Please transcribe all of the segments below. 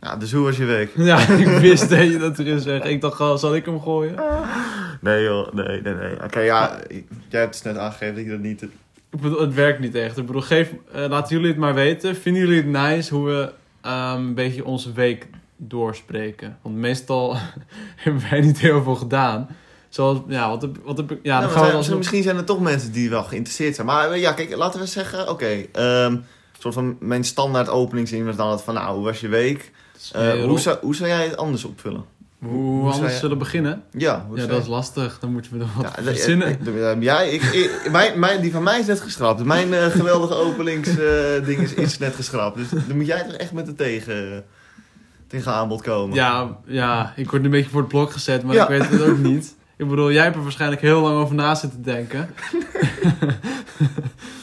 Ja, dus hoe was je week? Ja, ik wist dat je dat erin zeggen. Ik dacht, al, zal ik hem gooien? Nee joh, nee, nee, nee. Oké, ja, jij hebt het net aangegeven dat je dat niet... Ik bedoel, het werkt niet echt. Ik bedoel, geef, eh, laten jullie het maar weten. Vinden jullie het nice hoe we ehm, een beetje onze week doorspreken? Want meestal hebben wij niet heel veel gedaan. Zoals, ja, wat heb, wat heb ik... Ja, dan gaan we Misschien zijn er toch mensen die wel geïnteresseerd zijn. Maar eh, ja, kijk, laten we zeggen, oké. ehm, een soort van mijn standaard openingszin was dan het van, nou, hoe was je week? Eh, hoe, zou, hoe zou jij het anders opvullen? hoe hoe anders zullen beginnen? Ja, hoe Ja, zou dat is lastig. Dan moeten we er wat Ja, de- verzinnen. ja, ik, ik, mijn, mijn, die van mij is net geschrapt. Mijn eh, geweldige openingsding is, is net geschrapt. Dus dan moet jij toch echt met het tegen, tegen aanbod komen. Ja, ja, ik word nu een beetje voor het blok gezet, maar Ja. ik weet het ook niet. Ik bedoel, jij hebt er waarschijnlijk heel lang over na zitten denken.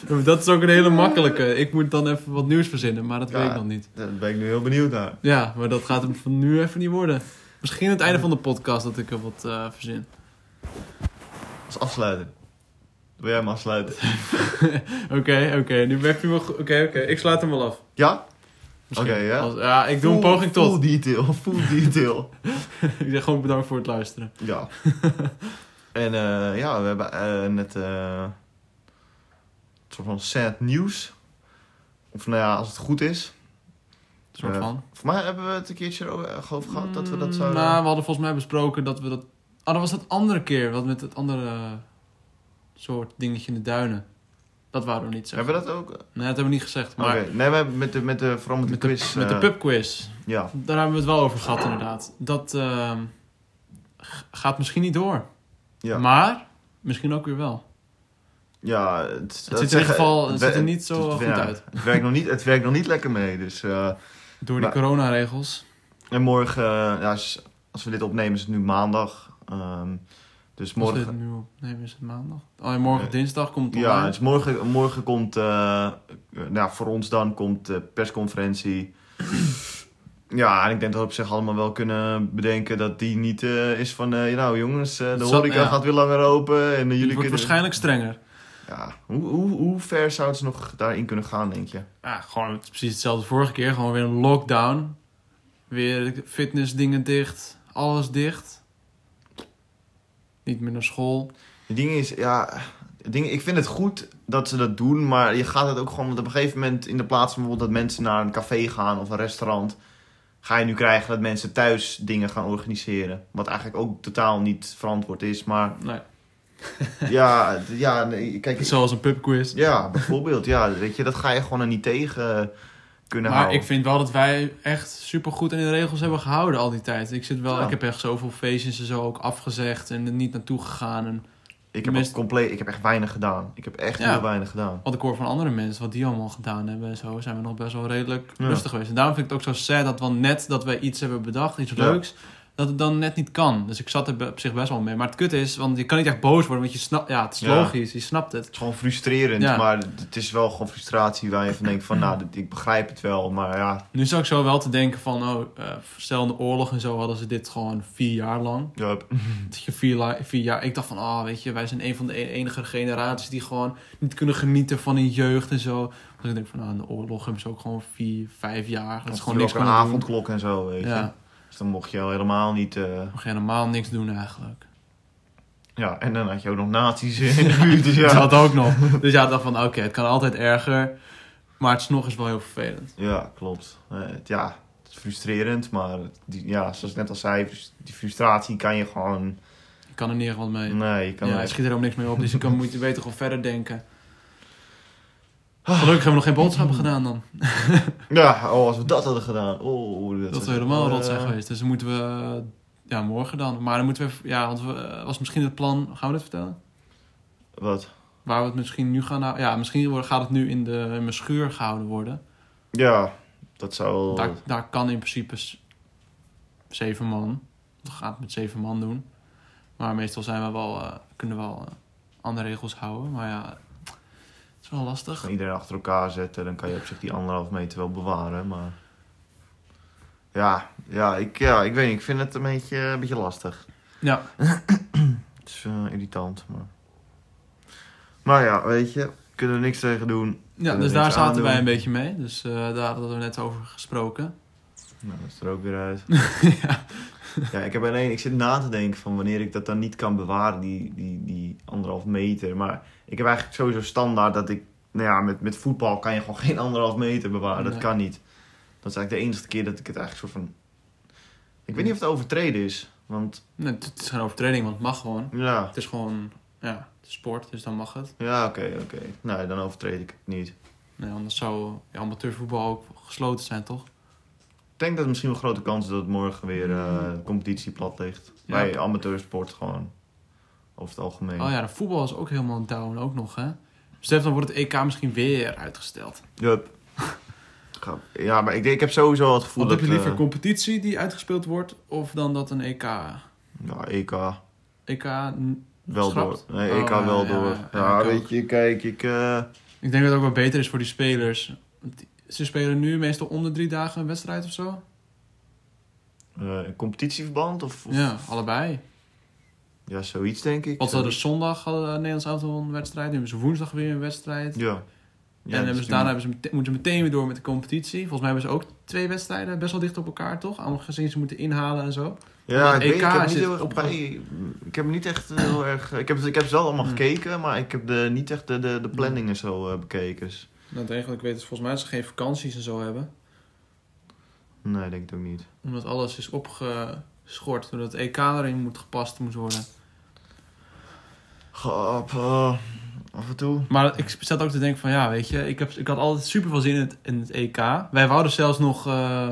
dat is ook een hele makkelijke. Ik moet dan even wat nieuws verzinnen, maar dat Ja. weet ik nog niet. Daar ben ik nu heel benieuwd naar. Ja, maar dat gaat hem van nu even niet worden. Misschien het einde van de podcast dat ik er wat eh, verzin. Als afsluiter. Wil jij hem afsluiten? Oké, oké, nu heb je me... Oké, oké, ik sluit hem wel af. Ja? Oké, ja. Als- ja, ik doe een poging tot. Full detail, full detail. ik zeg gewoon bedankt voor het luisteren. ja. En eh, ja, we hebben eh, net eh, soort van sad nieuws. Of nou ja, als het goed is. Een soort Eh, van. Voor mij hebben we het een keertje over over gehad dat we dat Mm, zouden... Nou, we hadden volgens mij besproken dat we dat... Ah, dat was dat andere keer. Wat met het andere eh, soort dingetje in de duinen. Dat wouden we niet zeggen. Hebben we dat ook? Nee, dat hebben we niet gezegd. Maar Nee, we hebben met de, met de, vooral met de met, de, quiz... met de eh, pubquiz. Ja. Daar hebben we het wel over gehad inderdaad. Dat ehm, gaat misschien niet door. Ja. Maar misschien ook weer wel. Ja, het, ziet er in ieder geval het ziet er niet zo het- goed ja, uit. Het werkt, nog niet, het werkt nog niet lekker mee, dus... eh, Door die Maar- coronaregels. En morgen, eh, ja, als, als we dit opnemen, is het nu maandag. Ehm, dus Morgen. morgen. Nu op, nee, is het maandag? Oh, morgen Eh, dinsdag komt het Ja, online. dus morgen, morgen komt, nou, voor ons dan komt de persconferentie. Ja, en ik denk dat we op zich allemaal wel kunnen bedenken dat die niet is van, eh, nou jongens, de horeca ja. gaat weer langer open. En Het jullie wordt kunnen... waarschijnlijk strenger. Ja, hoe, hoe, hoe ver zouden ze nog daarin kunnen gaan, denk je? Ja, gewoon het precies hetzelfde vorige keer. Gewoon weer een lockdown. Weer fitnessdingen dicht. Alles dicht. Niet meer naar school. Het ding is, ja, ding, ik vind het goed dat ze dat doen, maar je gaat het ook gewoon, want op een gegeven moment in de plaats van bijvoorbeeld dat mensen naar een café gaan of een restaurant, ga je nu krijgen dat mensen thuis dingen gaan organiseren. Wat eigenlijk ook totaal niet verantwoord is, maar Nee. ja, ja nee, kijk, Zoals een pubquiz. ja, bijvoorbeeld, ja, weet je, dat ga je gewoon er niet tegen kunnen Maar houden. ik vind wel dat wij echt super goed in de regels hebben gehouden al die tijd. Ik, zit wel, Ja. ik heb echt zoveel feestjes en zo ook afgezegd en er niet naartoe gegaan. En ik heb mist- compleet, ik heb echt weinig gedaan. Ik heb echt Ja. heel weinig gedaan. wat ik hoor van andere mensen, wat die allemaal gedaan hebben en zo, zijn we nog best wel redelijk Ja. rustig geweest. En daarom vind ik het ook zo sad dat wel net dat wij iets hebben bedacht, iets leuks, dat het dan net niet kan. Dus ik zat er op zich best wel mee. Maar het kut is, want je kan niet echt boos worden, want je snapt, ja, het is Ja. logisch, je snapt het. Het is gewoon frustrerend, Ja. maar het is wel gewoon frustratie waar je van denkt van, nou, ik begrijp het wel, maar ja, Nu zou ik zo wel te denken van, oh, eh, stel in de oorlog en zo hadden ze dit gewoon vier jaar lang. ja Dat je vier, vier jaar. Ik dacht van, ah, weet je, wij zijn een van de e- enige generaties die gewoon niet kunnen genieten van hun jeugd en zo. Dus ik denk van, nou, in de oorlog hebben ze ook gewoon vier, vijf jaar. Dat is gewoon niks een avondklok en zo, weet je. Ja, Dus dan mocht je al helemaal niet... eh, mag je helemaal niks doen eigenlijk. Ja, en dan had je ook nog nazi's in de buurt, dus ja. Dat ook nog. Dus ja, dacht van, oké, het kan altijd erger. Maar het is nog eens wel heel vervelend. Ja, klopt. Eh, het- ja, het is frustrerend, maar die, ja, zoals ik net al zei, die frustratie kan je gewoon... Je kan er niet echt wat mee. Nee, je kan ja, er schiet er ook niks mee op. Dus je kan, moet je beter gewoon verder denken. Gelukkig hebben we nog geen boodschappen gedaan dan. Ja, oh, als we dat hadden gedaan. Oh, dat, Dat helemaal eh, rot zijn geweest. Dus dan moeten we... Ja, morgen dan. Maar dan moeten we... even- Ja, want we, eh, was misschien het plan... Gaan we dit vertellen? Wat? Waar we het misschien nu gaan houden. Ja, misschien wordt- gaat het nu in, de, in mijn schuur gehouden worden. Ja, dat zou. Daar, daar kan in principe zeven man. We gaan het met zeven man doen. Maar meestal zijn we wel, eh, kunnen we wel andere regels houden. Maar ja, is wel lastig. Gewoon iedereen achter elkaar zetten, dan kan je op zich die anderhalf meter wel bewaren, maar... Ja, ja, ik, ja, ik weet niet, ik vind het een beetje, een beetje lastig. Ja, Het is eh, irritant, maar... Maar ja, weet je, kunnen er niks tegen doen. ja dus daar zaten wij een beetje mee. Dus eh, daar hadden we net over gesproken. Nou, dat is er ook weer uit. ja. Ja, ik heb alleen, ik zit na te denken van wanneer ik dat dan niet kan bewaren, die, die, die anderhalf meter. Maar ik heb eigenlijk sowieso standaard dat ik, nou ja, met, met voetbal kan je gewoon geen anderhalf meter bewaren. Dat kan niet. Dat is eigenlijk de enige keer dat ik het eigenlijk soort van. Ik weet niet of het overtreden is. Want Nee, het is geen overtreding, want het mag gewoon. ja, Het is gewoon, ja, sport, dus dan mag het. ja oké, oké. Nee, dan overtreed ik het niet. Nee, anders zou ja, amateurvoetbal ook gesloten zijn, toch? Ik denk dat er misschien wel grote kans is dat het morgen weer eh, competitie plat ligt. Ja. Bij amateursport gewoon. Over het algemeen. Oh ja, de voetbal is ook helemaal down, ook nog, hè? Stef, dan wordt het EK misschien weer uitgesteld. Ga- Ja, maar ik, ik heb sowieso het gevoel dat... heb je liever, eh, competitie die uitgespeeld wordt, of dan dat een EK... ja, EK EK... n- wel schrapt? door. Nee, Oh, EK ja, wel ja, door. ja, Ja, ik weet ook. je, kijk, ik... eh, Ik denk dat het ook wel beter is voor die spelers. Die- Ze spelen nu meestal om de drie dagen een wedstrijd of zo. eh, een competitieverband of, of- Ja, allebei. ja, zoiets denk ik. Want ze hadden zondag hadden uh, Nederlands auto een wedstrijd. Nu hebben ze woensdag weer een wedstrijd. Ja. Ja, en dus hebben ze, daarna hebben moeten ze meteen weer door met de competitie. Volgens mij hebben ze ook twee wedstrijden best wel dicht op elkaar, toch? Allemaal gezien ze moeten inhalen en zo. Ja, ik, weet, ik heb niet zit heel erg op- bij. Ik heb niet echt eh, heel erg... Ik heb, ik heb ze wel allemaal Hmm. gekeken, maar ik heb de, niet echt de, de, de planningen zo eh, bekeken. Dus, Nou, het enige wat ik weet is volgens mij dat ze geen vakanties en zo hebben. nee, denk ik ook niet. Omdat alles is opgeschort. Doordat het EK erin moet gepast moet worden. Gap, af en toe. Maar ik zat ook te denken van ja, weet je, ik, heb, ik had altijd super veel zin in het, in het EK. Wij wouden zelfs nog eh,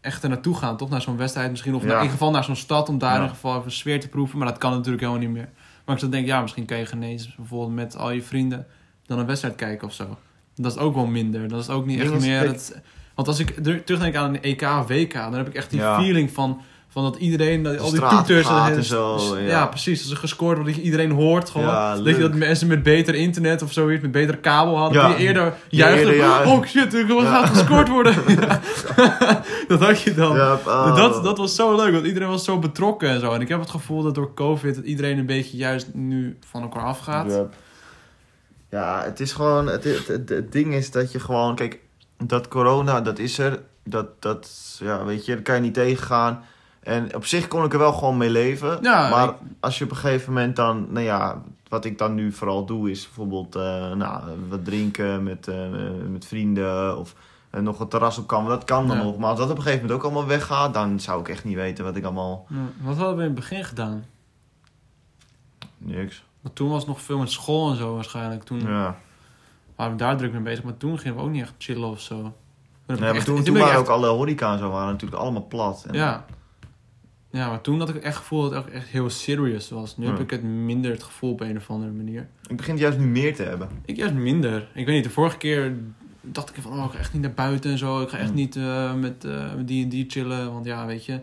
echt er naartoe gaan, toch? Naar zo'n wedstrijd misschien. Of Ja. in ieder geval naar zo'n stad om daar Ja. in ieder geval even sfeer te proeven. Maar dat kan natuurlijk helemaal niet meer. Maar ik zat te denken, ja, misschien kan je genezen bijvoorbeeld met al je vrienden dan een wedstrijd kijken of zo. Dat is ook wel minder. Dat is ook niet echt meer... Het, want als ik er- terugdenk aan een EK WK, dan heb ik echt die Ja. feeling van... Van dat iedereen, dat, al die toeters... en zo, ja. ja. precies. Als er gescoord wordt, dat je iedereen hoort gewoon. Ja, dat je dat mensen met beter internet of zoiets, met betere kabel hadden, Ja. die eerder juichten. Oh shit, er gaat gescoord worden. Dat had je dan. Ja, oh. Dat, dat was zo leuk, want iedereen was zo betrokken en zo. En ik heb het gevoel dat door COVID dat iedereen een beetje juist nu van elkaar afgaat. Ja. Het is gewoon. Het, het, het, het ding is dat je gewoon. Kijk, dat corona, dat is er. Dat, dat, ja, weet je, daar kan je niet tegengaan. En op zich kon ik er wel gewoon mee leven. Ja, maar ik- als je op een gegeven moment dan, nou ja, wat ik dan nu vooral doe, is bijvoorbeeld eh, nou, wat drinken met, eh, met vrienden of eh, nog een terras op kan. Dat kan dan Ja. nog. Maar als dat op een gegeven moment ook allemaal weggaat, dan zou ik echt niet weten wat ik allemaal. Ja, Wat hadden we in het begin gedaan? Niks. Want toen was het nog veel met school en zo waarschijnlijk. Toen Ja. waren we daar druk mee bezig, maar toen gingen we ook niet echt chillen of zo. Toen Nee, maar echt- toen, waren echt- ook alle horeca en zo waren natuurlijk allemaal plat. En, Ja. Ja, maar toen had ik echt gevoel dat het echt heel serious was. Nu Ja. heb ik het minder het gevoel op een of andere manier. Ik begin het juist nu meer te hebben. Ik juist minder. Ik weet niet, de vorige keer dacht ik van, oh, ik ga echt niet naar buiten en zo. Ik ga echt niet eh, met, met die en die chillen, want ja, weet je.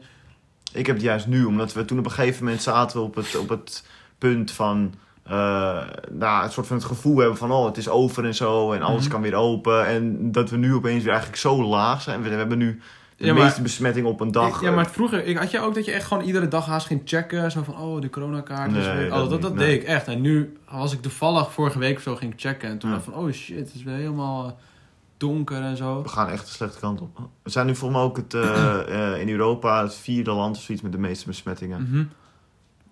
Ik heb het juist nu, omdat we toen op een gegeven moment zaten we op het, op het punt van... eh nou, het soort van het gevoel hebben van, oh, het is over en zo. En alles Mhm. kan weer open. En dat we nu opeens weer eigenlijk zo laag zijn. We, we hebben nu de Ja, maar- meeste besmettingen op een dag. ja, maar vroeger ik, had je ook dat je echt gewoon iedere dag haast ging checken. Zo van, oh, de coronakaart Nee, weer... dat Oh, dat, niet, dat nee. deed ik echt. En nu was ik toevallig vorige week of zo ging checken. En toen Ja. dacht ik van, oh shit, het is weer helemaal eh, donker en zo. We gaan echt de slechte kant op. We zijn nu volgens mij ook het, eh, in Europa het vierde land of zoiets met de meeste besmettingen. Mhm.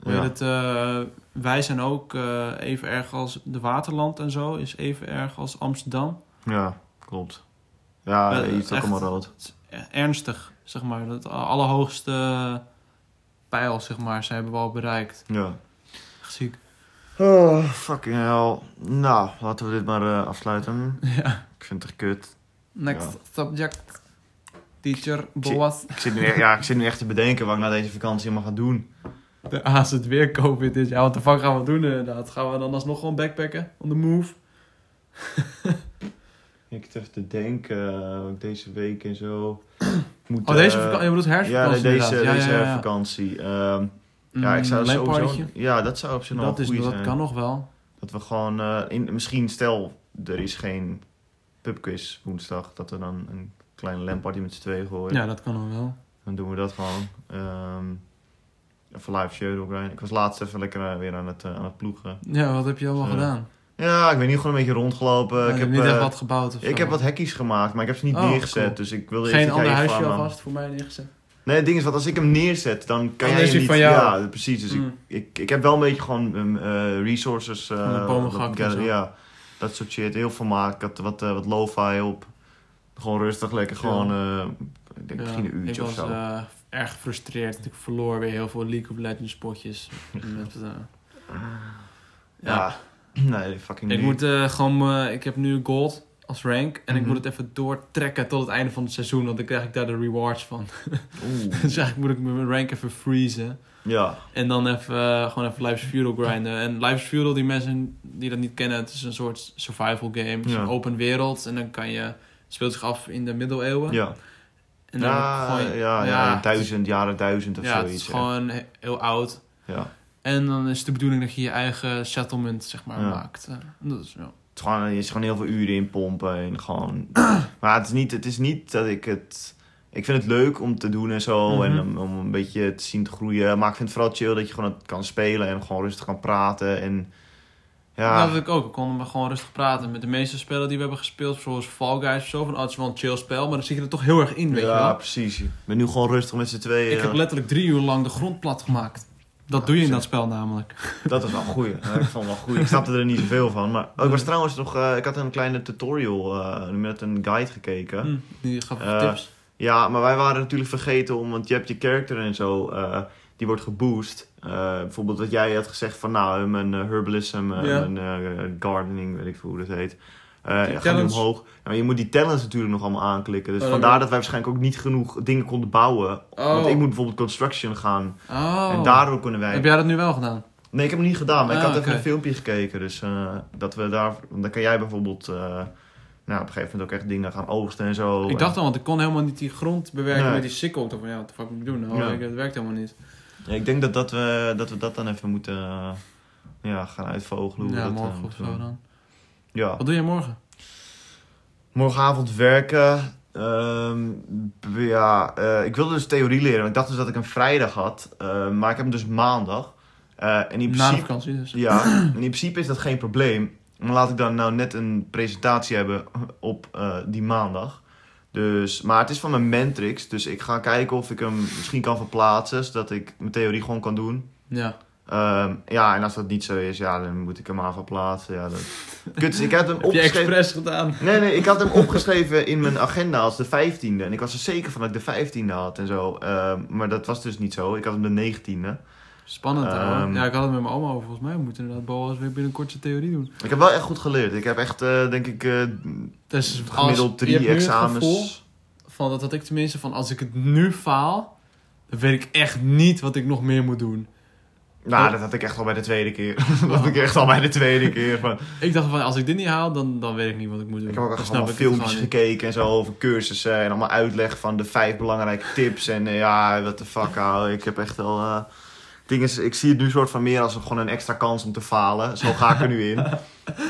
Hoe Ja. heet het, eh, wij zijn ook eh, even erg als de Waterland en zo. Is even erg als Amsterdam. Ja, klopt. Ja, Eh, het ook allemaal rood. Ernstig, zeg maar. Het allerhoogste pijl, zeg maar, ze hebben we al bereikt. Ja. Echt ziek. Oh, fucking hell. Nou, laten we dit maar afsluiten. Ja. Ik vind het kut. Next Ja. subject. Teacher, Boas. Ik zit, nu, echt- ja, ik zit nu echt te bedenken wat ik na deze vakantie allemaal ga doen. De het weer COVID is. Ja, wat de fuck gaan we doen inderdaad? Gaan we dan alsnog gewoon backpacken? On the move? Ik even te denken, eh, ik deze week en zo... Moet, Oh, deze eh, vakantie? Je bedoelt Ja, nee, herfstvakantie deze. Ja, deze ja, ja. vakantie. Ehm, ja, ik zou Mm, sowieso... Ja, dat zou op zich nog Dat, is, dat zijn. kan nog wel. Dat we gewoon... eh, in, misschien, stel, er is geen pubquiz woensdag. Dat we dan een kleine lamparty met z'n tweeën gooien. Ja, dat kan nog wel. Dan doen we dat gewoon. Ehm even live show doorrijden. Ik was laatst even lekker eh, weer aan het, eh, aan het ploegen. Ja, wat heb je allemaal Ja. gedaan? Ja, ik ben niet gewoon een beetje rondgelopen. ik ik heb niet echt eh, wat gebouwd of ik zo. heb wat hekjes gemaakt, maar ik heb ze niet Oh, neergezet. cool. Dus ik wilde Geen ander huisje eh, alvast voor mij neergezet? Nee, het ding is, wat als ik hem neerzet, dan kan Dan jij hij niet... van jou. Ja, precies. Dus Mm. ik, ik, ik heb wel een beetje gewoon eh, resources. eh, de bomen zo. Ja, dat soort shit. Heel veel maken. Ik had wat, eh, wat lo-fi op. Gewoon rustig, lekker gewoon... eh, ik denk Ja, misschien een uurtje of zo. Erg gefrustreerd. Ik verloor weer heel veel League of Legends potjes. Met, eh, ja. ja. Nee, fucking Ik moet eh, gewoon... eh, ik heb nu gold als rank. En ik Mhm. moet het even doortrekken tot het einde van het seizoen. Want dan krijg ik daar de rewards van. Oeh. dus eigenlijk moet ik mijn rank even freezen. Ja. En dan even, eh, gewoon even Life's Feudal grinden. En Life's Feudal, die mensen die dat niet kennen, het is een soort survival game. Het is Ja. een open wereld. En dan kan je, het speelt zich af in de middeleeuwen. Ja. En dan Ja, gewoon- ja, ja, duizend, jaren duizend of ja, het zoiets. is hè. gewoon he- heel oud. Ja. En dan is de bedoeling dat je je eigen settlement, zeg maar, Ja. maakt. Eh, dat is, ja. Het is gewoon, je is gewoon heel veel uren in pompen en gewoon... maar het is, niet, het is niet dat ik het... Ik vind het leuk om te doen en zo. Mhm. En om, om een beetje te zien te groeien. Maar ik vind het vooral chill dat je gewoon het kan spelen en gewoon rustig kan praten. En ja, Dat wil ik ook. Ik kon gewoon rustig praten met de meeste spellen die we hebben gespeeld. Zoals Fall Guys of zo. Van, oh, het is wel een chill spel. Maar dan zit je er toch heel erg in, weet je ja wel. precies. Ik ben nu gewoon rustig met z'n tweeën. Ik heb letterlijk drie uur lang de grond plat gemaakt. Dat Ja, doe je in dat spel namelijk. Dat is wel goed. Ik vond het wel goed. Ik snapte er niet zoveel van. Maar oh, ik was trouwens nog... eh, ik had een kleine tutorial eh, met een guide gekeken. Hm, die gaf Eh, tips. Ja, maar wij waren natuurlijk vergeten om, want je hebt je character en zo, die wordt geboost. Eh, bijvoorbeeld wat jij had gezegd van, nou, mijn eh, herbalism, eh, Ja. mijn gardening, weet ik veel hoe dat heet. Die gaat nu omhoog. Ja, maar je moet die talents natuurlijk nog allemaal aanklikken. Dus Oh, dat vandaar dat wij waarschijnlijk ook niet genoeg dingen konden bouwen. Want Oh. ik moet bijvoorbeeld construction gaan. Oh. En daardoor kunnen wij... Heb jij dat nu wel gedaan? Nee, ik heb het niet gedaan, maar ik Ah, had even oké. een filmpje gekeken. Dus dat we daar... want Dan kan jij bijvoorbeeld... nou, op een gegeven moment ook echt dingen gaan oogsten en zo. Ik dacht al, want ik kon helemaal niet die grond bewerken Nee. met die sickle. Ik dacht van, ja, wat de fuck moet ik doen? Nou, Ja. ik, het werkt helemaal niet. Ja, ik denk dat, dat, we, dat we dat dan even moeten eh, ja, gaan uitvogelen. Ja, dat, eh, morgen of moeten zo doen. dan. Ja. Wat doe jij morgen? Morgenavond werken. Ehm, ja, eh, ik wilde dus theorie leren. want Ik dacht dus dat ik een vrijdag had. eh, maar ik heb hem dus maandag. Eh, en in Na de principe, vakantie dus. ja, en in principe is dat geen probleem. Maar laat ik dan nou net een presentatie hebben op eh, die maandag. Dus, maar het is van mijn Mentrix. Dus ik ga kijken of ik hem misschien kan verplaatsen. Zodat ik mijn theorie gewoon kan doen. Ja. Ehm, ja, en als dat niet zo is, ja, dan moet ik hem aan verplaatsen. Ja, dat... Kut, dus ik heb hem Heb je opgeschreven. expres gedaan? Nee, nee, ik had hem opgeschreven in mijn agenda als de 15e. En ik was er zeker van dat ik de 15e had en zo. Ehm, maar dat was dus niet zo. Ik had hem de 19e. Spannend hoor. Ehm. Ja, ik had het met mijn oma over. Volgens mij we moeten inderdaad Boas weer binnenkort zijn theorie doen. Ik heb wel echt goed geleerd. Ik heb echt, eh, denk ik, eh, Dus gemiddeld drie examens. van, dat had ik tenminste, van als ik het nu faal, dan weet ik echt niet wat ik nog meer moet doen. Nou, dat had ik echt al bij de tweede keer. dat had ik echt al bij de tweede keer. Van. Ik dacht van, als ik dit niet haal, dan, dan weet ik niet wat ik moet doen. Ik heb ook echt allemaal filmpjes gekeken en zo over cursussen. En allemaal uitleg van de vijf belangrijke tips. En eh, ja, what the fuck, ouwe. Ik heb echt wel... ding is, ik zie het nu soort van meer als een, gewoon een extra kans om te falen. Zo ga ik er nu in.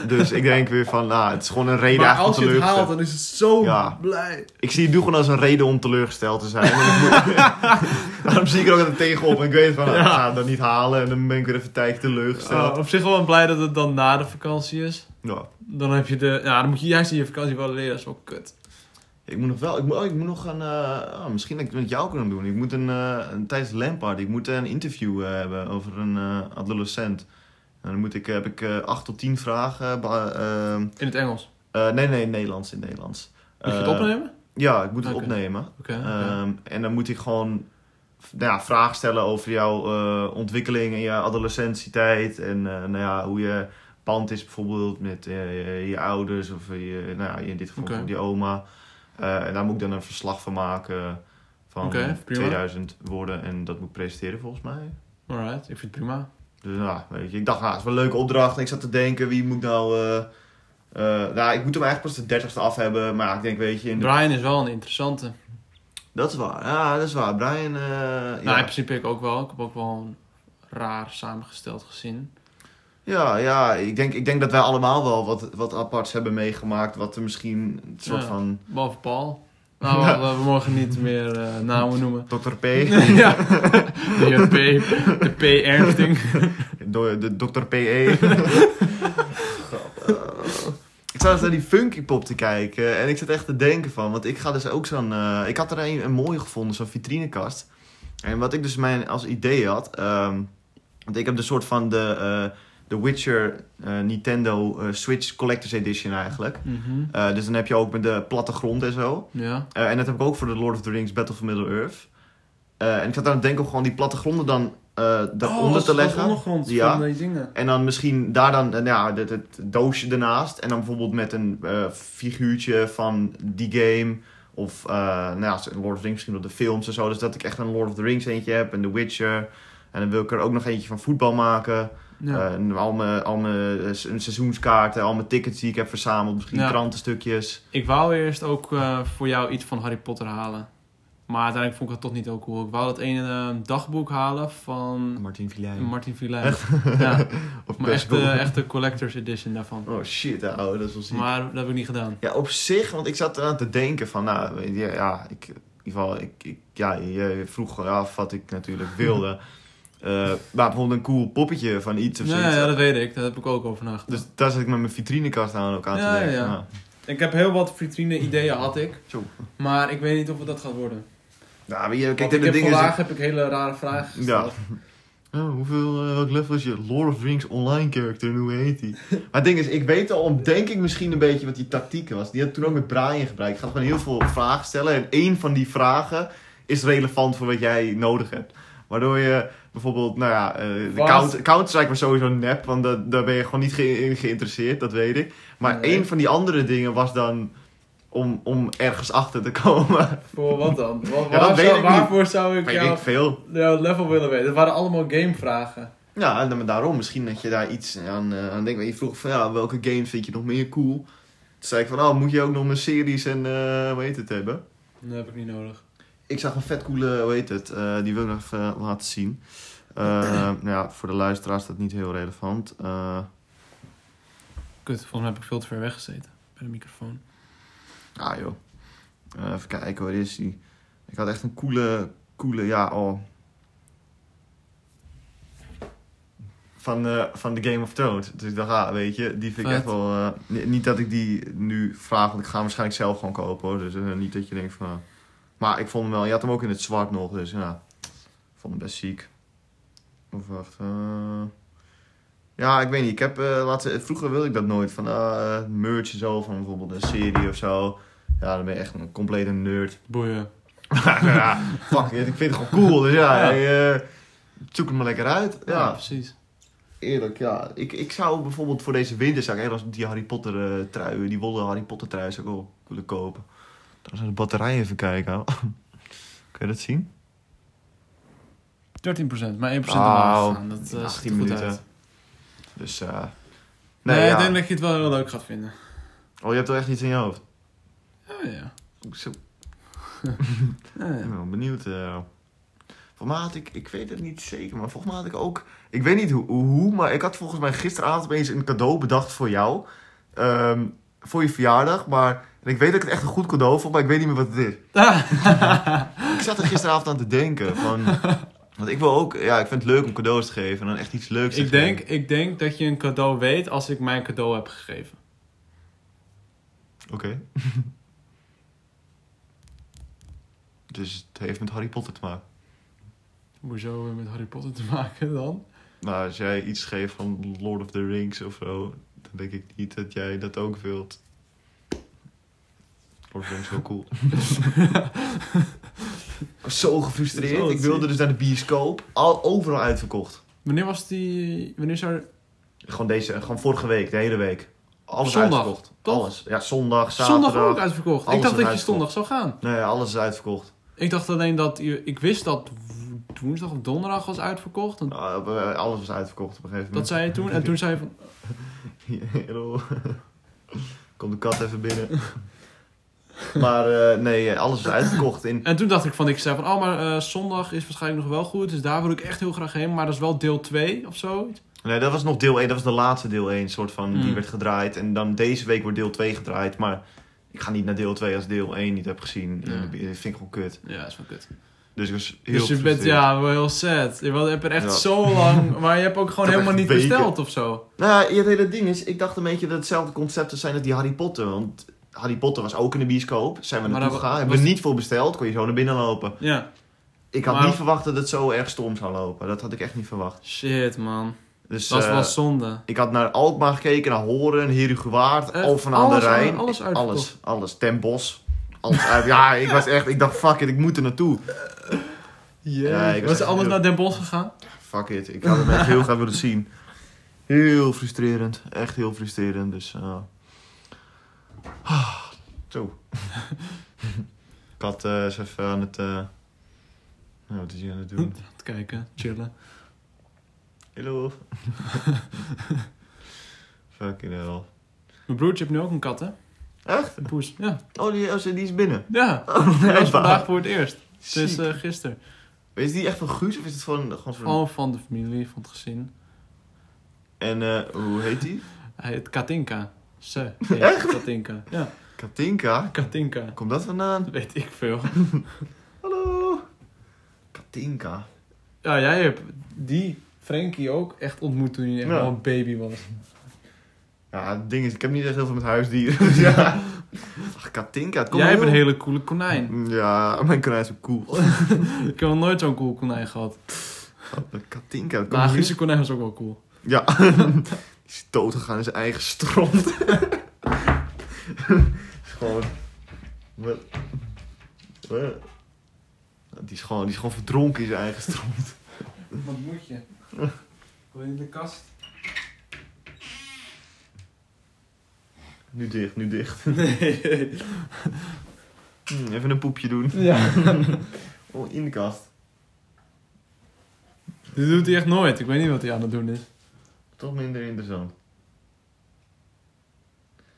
Dus ik denk weer van, nou, het is gewoon een reden Maar eigenlijk als om je het haalt, dan is het zo Ja. blij. Ik zie het nu gewoon als een reden om teleurgesteld te zijn. Daarom zie ik er ook altijd tegenop. En ik weet van, nou, ik ga het dan niet halen. En dan ben ik weer even tijdje teleurgesteld. Oh, op zich wel blij dat het dan na de vakantie is. Ja. Dan heb je de... Ja, dan moet je juist in je vakantie wel leren. Dat is wel kut. Ik moet nog wel, ik moet, oh, ik moet nog een, eh, oh, misschien dat ik het met jou kan doen. Ik moet een, eh, een tijdens Lampard, ik moet een interview eh, hebben over een adolescent. En dan moet ik, heb ik acht tot tien vragen. In het Engels. nee, nee, Nederlands, in Nederlands. Moet je het opnemen? Ja, ik moet het opnemen. Ehm, en dan moet ik gewoon nou ja, vragen stellen over jouw ontwikkeling in je adolescentietijd. En nou ja, hoe je band is bijvoorbeeld met je, je ouders of je, nou ja, in dit geval je oma. Eh, en daar moet ik dan een verslag van maken van Oké, prima. 2000 woorden. En dat moet ik presenteren volgens mij. Alright, ik vind het prima. Dus nou, weet je, ik dacht, nou, het is wel een leuke opdracht. En ik zat te denken, wie moet nou... eh, eh, nou, ik moet hem eigenlijk pas de 30ste af hebben. Maar ik denk, weet je... In de... Brian is wel een interessante. Dat is waar. Ja, dat is waar. Brian... Nou, ja. in principe ik ook wel. Ik heb ook wel een raar samengesteld gezin. Ja, ja ik, denk, ik denk dat wij allemaal wel wat, wat aparts hebben meegemaakt. Wat er misschien een soort Ja. van Behalve Paul. Nou, we, we mogen niet meer eh, namen noemen. Dr. P. ja. De P. De P. Ernsting. Do- de Dr. PE. zat naar die Funky Pop te kijken en ik zat echt te denken van, want ik ga dus ook zo'n, eh, ik had er een, een mooie gevonden, zo'n vitrinekast. En wat ik dus mijn als idee had, ehm, want ik heb de soort van de, eh, de Witcher eh, Nintendo eh, Switch Collector's Edition eigenlijk. Mhm. Eh, dus dan heb je ook met de plattegrond en zo. Ja. En dat heb ik ook voor de Lord of the Rings Battle for Middle-earth. En ik zat aan het denken om gewoon die plattegronden dan daaronder Oh, te leggen. ondergrond Ja. van die dingen. En dan misschien daar dan eh, ja, het, het doosje ernaast. En dan bijvoorbeeld met een figuurtje van die game. Of nou ja, Lord of the Rings misschien op de films en zo. Dus dat ik echt een Lord of the Rings eentje heb. En The Witcher. En dan wil ik er ook nog eentje van voetbal maken. Ja. Eh, al mijn, al mijn eh, se- seizoenskaarten, al mijn tickets die ik heb verzameld. Misschien Ja. krantenstukjes. Ik wou eerst ook eh, voor jou iets van Harry Potter halen. Maar uiteindelijk vond ik het toch niet heel cool. Ik wou dat ene dagboek halen van Martin Villijn. Martin Villijn. Ja, of maar echt de, cool. echt de collector's edition daarvan. Oh shit, ouwe, dat is wel ziek. Maar dat heb ik niet gedaan. Ja, op zich, want ik zat eraan te denken van, nou, ja, ik, in ieder geval, ik, ik, ja, je vroeg af wat ik natuurlijk wilde. Eh, maar bijvoorbeeld een cool poppetje van iets of Ja, zoiets. ja, dat weet ik. Daar heb ik ook over nagedacht. Dus daar zit ik met mijn vitrinekast aan ook aan Ja, te denken. ja. Nou, Ik heb heel wat vitrine ideeën had ik. zo. Maar ik weet niet of het dat gaat worden. Nou, weet je, Kijk, ik heb dingen vandaag heb ik hele rare vragen gesteld. Oh, hoeveel, eh, welk level is je Lord of Rings online character en hoe heet die? maar het ding is, ik weet al, om denk ik misschien een beetje wat die tactiek was. Die had toen ook met Brian gebruikt. Ik ga gewoon heel veel vragen stellen en één van die vragen is relevant voor wat jij nodig hebt. Waardoor je bijvoorbeeld, nou ja, eh, de Counter-Strike was sowieso nep, want da- daar ben je gewoon niet ge- in geïnteresseerd, dat weet ik. Maar Nee. één van die andere dingen was dan om, om ergens achter te komen. Voor wat dan? Wat, Ja, dat waar weet zou- ik niet. waarvoor zou ik weet jou, ik veel. jouw level willen weten? Het waren allemaal gamevragen. Ja, en dan- daarom misschien dat je daar iets aan, eh, aan denkt. Je vroeg van ja, welke games vind je nog meer cool? Toen zei ik van, oh, moet je ook nog mijn series en eh hoe heet het hebben? Dat heb ik niet nodig. Ik zag een vet coole, hoe heet het, eh, die wil ik nog even laten zien. Eh, nou ja, voor de luisteraars is dat niet heel relevant. Eh, Kut, volgens mij heb ik veel te ver weg gezeten. Bij de microfoon. ah joh, Eh, even kijken, waar is die? Ik had echt een coole, coole, ja, oh. Van, eh, van de Game of Thrones. Dus ik dacht, ah, weet je, die vind ik Vet. echt wel... eh, ni- niet dat ik die nu vraag, want ik ga hem waarschijnlijk zelf gewoon kopen hoor. Dus eh, niet dat je denkt van... maar ik vond hem wel, je had hem ook in het zwart nog, dus ja. Ik vond hem best ziek. Of wacht, eh, Ja, ik weet niet. Ik heb, laatst, vroeger wilde ik dat nooit. Van eh merch en zo, van bijvoorbeeld een serie of zo. Ja, dan ben je echt een complete nerd. Boeien. ja, fuck it. Ik vind het gewoon cool. Dus ja, Ja. hey, zoek het maar lekker uit. Ja, Ja, precies. eerlijk, ja. Ik, ik zou bijvoorbeeld voor deze winter, zou ik die Harry Potter truien, die wollen Harry Potter truien, zou ik wel willen kopen. Dan zijn de batterijen even kijken. Kun je dat zien? 13%, maar 1% Wauw. omlaag. Dat eh, ziet 18 er goed minuten. uit. Dus, eh Nee, nee, ja. ik denk dat je het wel heel leuk gaat vinden. Oh, je hebt toch echt iets in je hoofd? Ja, ja. Zo, ja, Ik ben wel benieuwd. eh. Volgens mij had ik, ik weet het niet zeker, maar volgens mij had ik ook, ik weet niet hoe, hoe maar ik had volgens mij gisteravond opeens een cadeau bedacht voor jou. Ehm, voor je verjaardag, maar en ik weet dat ik het echt een goed cadeau vond, maar ik weet niet meer wat het is. Ik zat er gisteravond aan te denken van, want ik wil ook, ja, ik vind het leuk om cadeaus te geven en dan echt iets leuks te ik, denk, geven. ik denk dat je een cadeau weet als ik mijn cadeau heb gegeven. Oké. dus het heeft met Harry Potter te maken. Hoezo met Harry Potter te maken dan? Nou, als jij iets geeft van Lord of the Rings of zo, dan denk ik niet dat jij dat ook wilt. Rings is wel cool. Ik was zo gefrustreerd. Zo, ik wilde dus naar de bioscoop. Al, overal uitverkocht. Wanneer was die... Wanneer zou... Gewoon deze, gewoon vorige week, de hele week. Alles Zondag, uitverkocht. toch? Alles. Ja, zondag, zaterdag. Zondag ook uitverkocht. Ik dacht dat je zondag zou gaan. Nee, alles is uitverkocht. Ik dacht alleen dat... je- Ik wist dat woensdag of donderdag was uitverkocht. En alles was uitverkocht op een gegeven dat moment. zei je toen. En toen zei je van... Komt de kat even binnen. maar eh, nee, alles is uitverkocht. In, En toen dacht ik van... Ik zei van... Oh, maar eh, zondag is waarschijnlijk nog wel goed. Dus daar wil ik echt heel graag heen. Maar dat is wel deel 2 of zo. Nee, dat was nog deel 1. Dat was de laatste deel 1, soort van. Die Hmm. werd gedraaid. En dan deze week wordt deel 2 gedraaid. Maar ik ga niet naar deel 2 als deel 1 niet heb gezien. Ja. Dat vind ik gewoon kut. Ja, dat is wel kut. Dus ik was heel dus je bent ja, wel heel sad. Je hebt er echt Ja. zo lang... Maar je hebt ook gewoon helemaal niet weken. besteld of zo. Nou ja, het hele ding is, ik dacht een beetje dat hetzelfde concept zou zijn als die Harry Potter. Want Harry Potter was ook in de bioscoop. Zijn we naartoe gegaan. Hebben we was- niet voor besteld. Kon je zo naar binnen lopen. Ja. Ik had Maar- niet verwacht dat het zo erg stom zou lopen. Dat had ik echt niet verwacht. Shit, man. Dus Dat is eh, wel zonde. ik had naar Alkmaar gekeken, naar Horen, Herugewaard, Echt? Alphen aan de Alles- Rijn. alles? Alles, alles. Ten Bos. Alles uit. Ja, ik was echt, ik dacht fuck it, ik moet er naartoe. Ja, ik was anders heel- naar Den Bosch gegaan? Fuck it, ik had het echt heel graag willen zien. Heel frustrerend, echt heel frustrerend. Dus, eh ah, zo. ik had eh eens even aan het, eh nou, wat is hij aan het doen? Te kijken, chillen. Hallo. Fucking hell. Mijn broertje heeft nu ook een kat, hè? Echt? Een poes. Ja. Oh, die, oh, die is binnen. Ja. Oh, was vandaag voor het eerst. Het is uh, gisteren. Is die echt van Guus of is het gewoon, gewoon van... Gewoon van de familie, van het gezin. En eh, hoe heet die? Hij heet Katinka. Ze heet Echt? Katinka. Ja, Katinka? Katinka. Komt dat vandaan? Dat weet ik veel. Hallo. Katinka. Ja, jij hebt die Frankie ook echt ontmoet toen hij echt Ja. een baby was. Ja, het ding is, ik heb niet echt heel veel met huisdieren. Ja. Katinka, het komt jij hebt een hele coole konijn. Ja, mijn konijn is zo cool. Ik heb nog nooit zo'n cool konijn gehad. Katinka, dat komt heel- Guusje konijn was ook wel cool. Ja. Die is doodgegaan in zijn eigen stront. is gewoon... Die is, gewoon, die is gewoon verdronken in zijn eigen stront. Wat moet je? Wil je in de kast? Nu dicht, nu dicht. Nee. Hm, even een poepje doen. Ja. Oh, in de kast. Dit doet hij echt nooit. Ik weet niet wat hij aan het doen is. Toch minder interessant.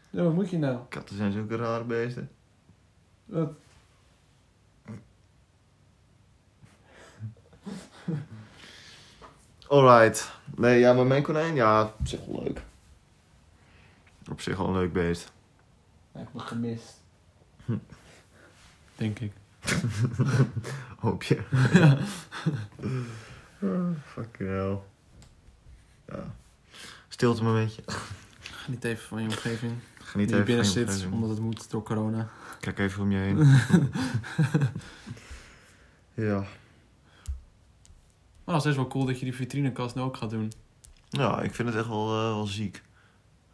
Ja, wat moet je nou? Katten zijn zulke rare beesten. Wat? Alright. Nee, ja, maar mijn konijn, ja, op zich wel leuk. Op zich wel een leuk beest. Hij heeft me gemist. Denk ik. Hoop je. Fucking hell. Ja. Stilte momentje. Geniet even van je omgeving. Geniet die je even binnen van je zit, omgeving. omdat het moet door corona. Kijk even om je heen. ja. Maar het is wel cool dat je die vitrinekast nu ook gaat doen. Ja, ik vind het echt wel, eh, wel ziek.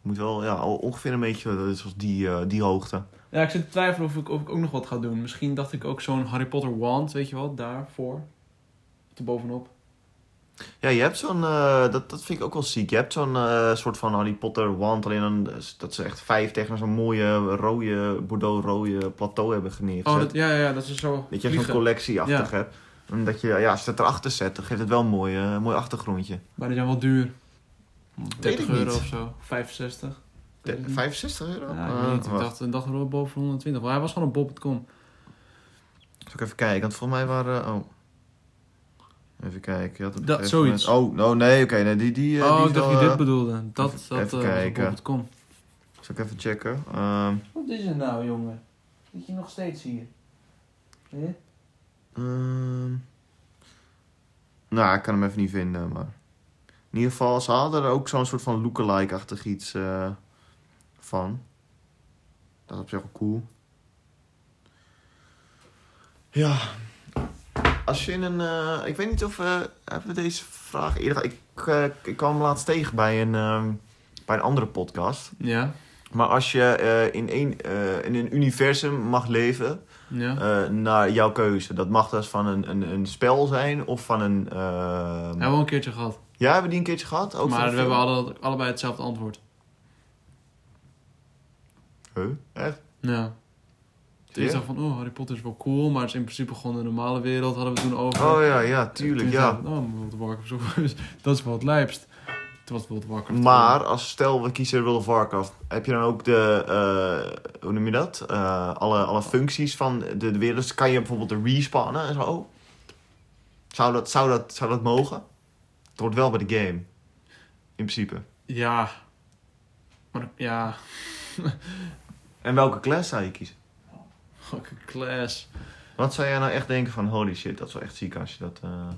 Moet wel, ja, ongeveer een beetje eh, zoals die, eh, die hoogte. Ja, ik zit te twijfelen of ik, of ik ook nog wat ga doen. Misschien dacht ik ook zo'n Harry Potter wand, weet je wel, daarvoor. Te bovenop. Ja, je hebt zo'n, eh, dat, dat vind ik ook wel ziek. Je hebt zo'n soort van Harry Potter wand, alleen dan, dat ze echt vijf tegen zo'n mooie rode, bordeaux-rode plateau hebben neergezet. Oh, dat, ja, ja, dat is zo Dat je zo'n vliegen. collectie achter Ja. hebt. En dat je, ja, als je het erachter zet, dan geeft het wel een mooi, mooi achtergrondje. Maar die zijn wel duur. 30 ik euro niet. of zo. 65. De- Weet ik niet. 65 euro? Ja, ik Eh, niet. Dacht, ik dacht wel boven 120. Maar hij was gewoon op bob.com. Zal ik even kijken, want volgens mij waren... Oh. Even kijken. Je had het op Dat- een zoiets. moment- Oh, no, nee, oké. nee, die, die, eh, oh, die ik dacht wel, dat je eh, dit bedoelde. Dat, even- dat even eh, was op kijken. bob.com. Zal ik even checken? Ehm, Wat is er nou, jongen? Zit je nog steeds hier? Hè? ehm, nou, ik kan hem even niet vinden, maar... In ieder geval, ze hadden er ook zo'n soort van lookalike-achtig iets eh, van. Dat is op zich wel cool. Ja. Als je in een... eh, ik weet niet of... eh hebben we deze vraag eerder... Ik, ik kwam laatst tegen bij een, ehm, bij een andere podcast. Ja. Maar als je in, een, in een universum mag leven... Ja. naar jouw keuze. Dat mag dus van een, een, een spel zijn of van een... Hebben we al een keertje gehad. Ja, hebben we die een keertje gehad? Ook maar we hebben alle, allebei hetzelfde antwoord. Huh? Echt? Ja. Je dacht van, oh, Harry Potter is wel cool, maar het is in principe gewoon de normale wereld, hadden we het toen over. Oh ja, ja, tuurlijk, ja. ik, Oh, World of Warcraft is dat is wel het lijpst. Toen was World of Warcraft. Maar als stel we kiezen World of Warcraft, heb je dan ook de, eh, hoe noem je dat? Eh, alle, alle functies van de, de wereld. Dus kan je bijvoorbeeld de respawnen en zo? Zou dat, zou, dat, zou dat mogen? Het hoort wel bij de game. In principe. Ja. Maar ja, En welke class zou je kiezen? welke class. Wat zou jij nou echt denken van holy shit, dat is wel echt ziek als je dat... eh,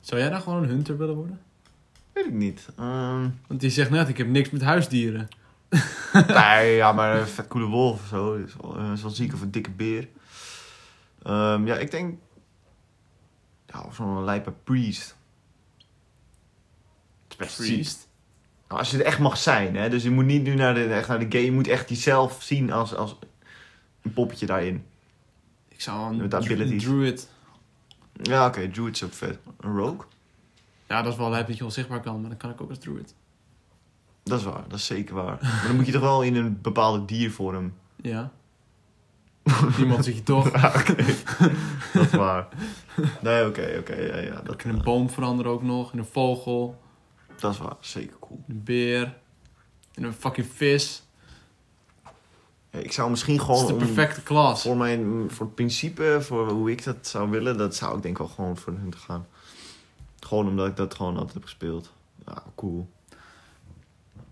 Zou jij dan gewoon een hunter willen worden? Weet ik niet. Ehm Want die zegt net, ik heb niks met huisdieren. nee, ja, maar een vet coole wolf of zo. Is wel, eh, is wel ziek of een dikke beer. Ehm, ja, ik denk... Ja, of zo'n lijpe priest. Het. Priest. Nou, Als je er echt mag zijn, hè. Dus je moet niet nu naar de, echt naar de game. Je moet echt jezelf zien als, als een poppetje daarin. Ik zou een Met dru- abilities. druid... Ja, oké. Druid is ook vet. Een rogue? Ja, dat is wel lijp dat je onzichtbaar kan, maar dan kan ik ook als druid. Dat is waar. Dat is zeker waar. Maar dan moet je toch wel in een bepaalde diervorm. Ja. Iemand zit je toch. Ja, oké. dat is waar. Nee, oké, oké. ja, ja, Dat in een boom veranderen ook nog, in een vogel, dat is waar. Zeker cool. een beer, in een fucking vis. Ja, ik zou misschien Dat is gewoon... de om- perfecte klas. voor, mijn, voor het principe, voor hoe ik dat zou willen, dat zou ik denk wel gewoon voor hun te gaan. Gewoon omdat ik dat gewoon altijd heb gespeeld. Ja, cool.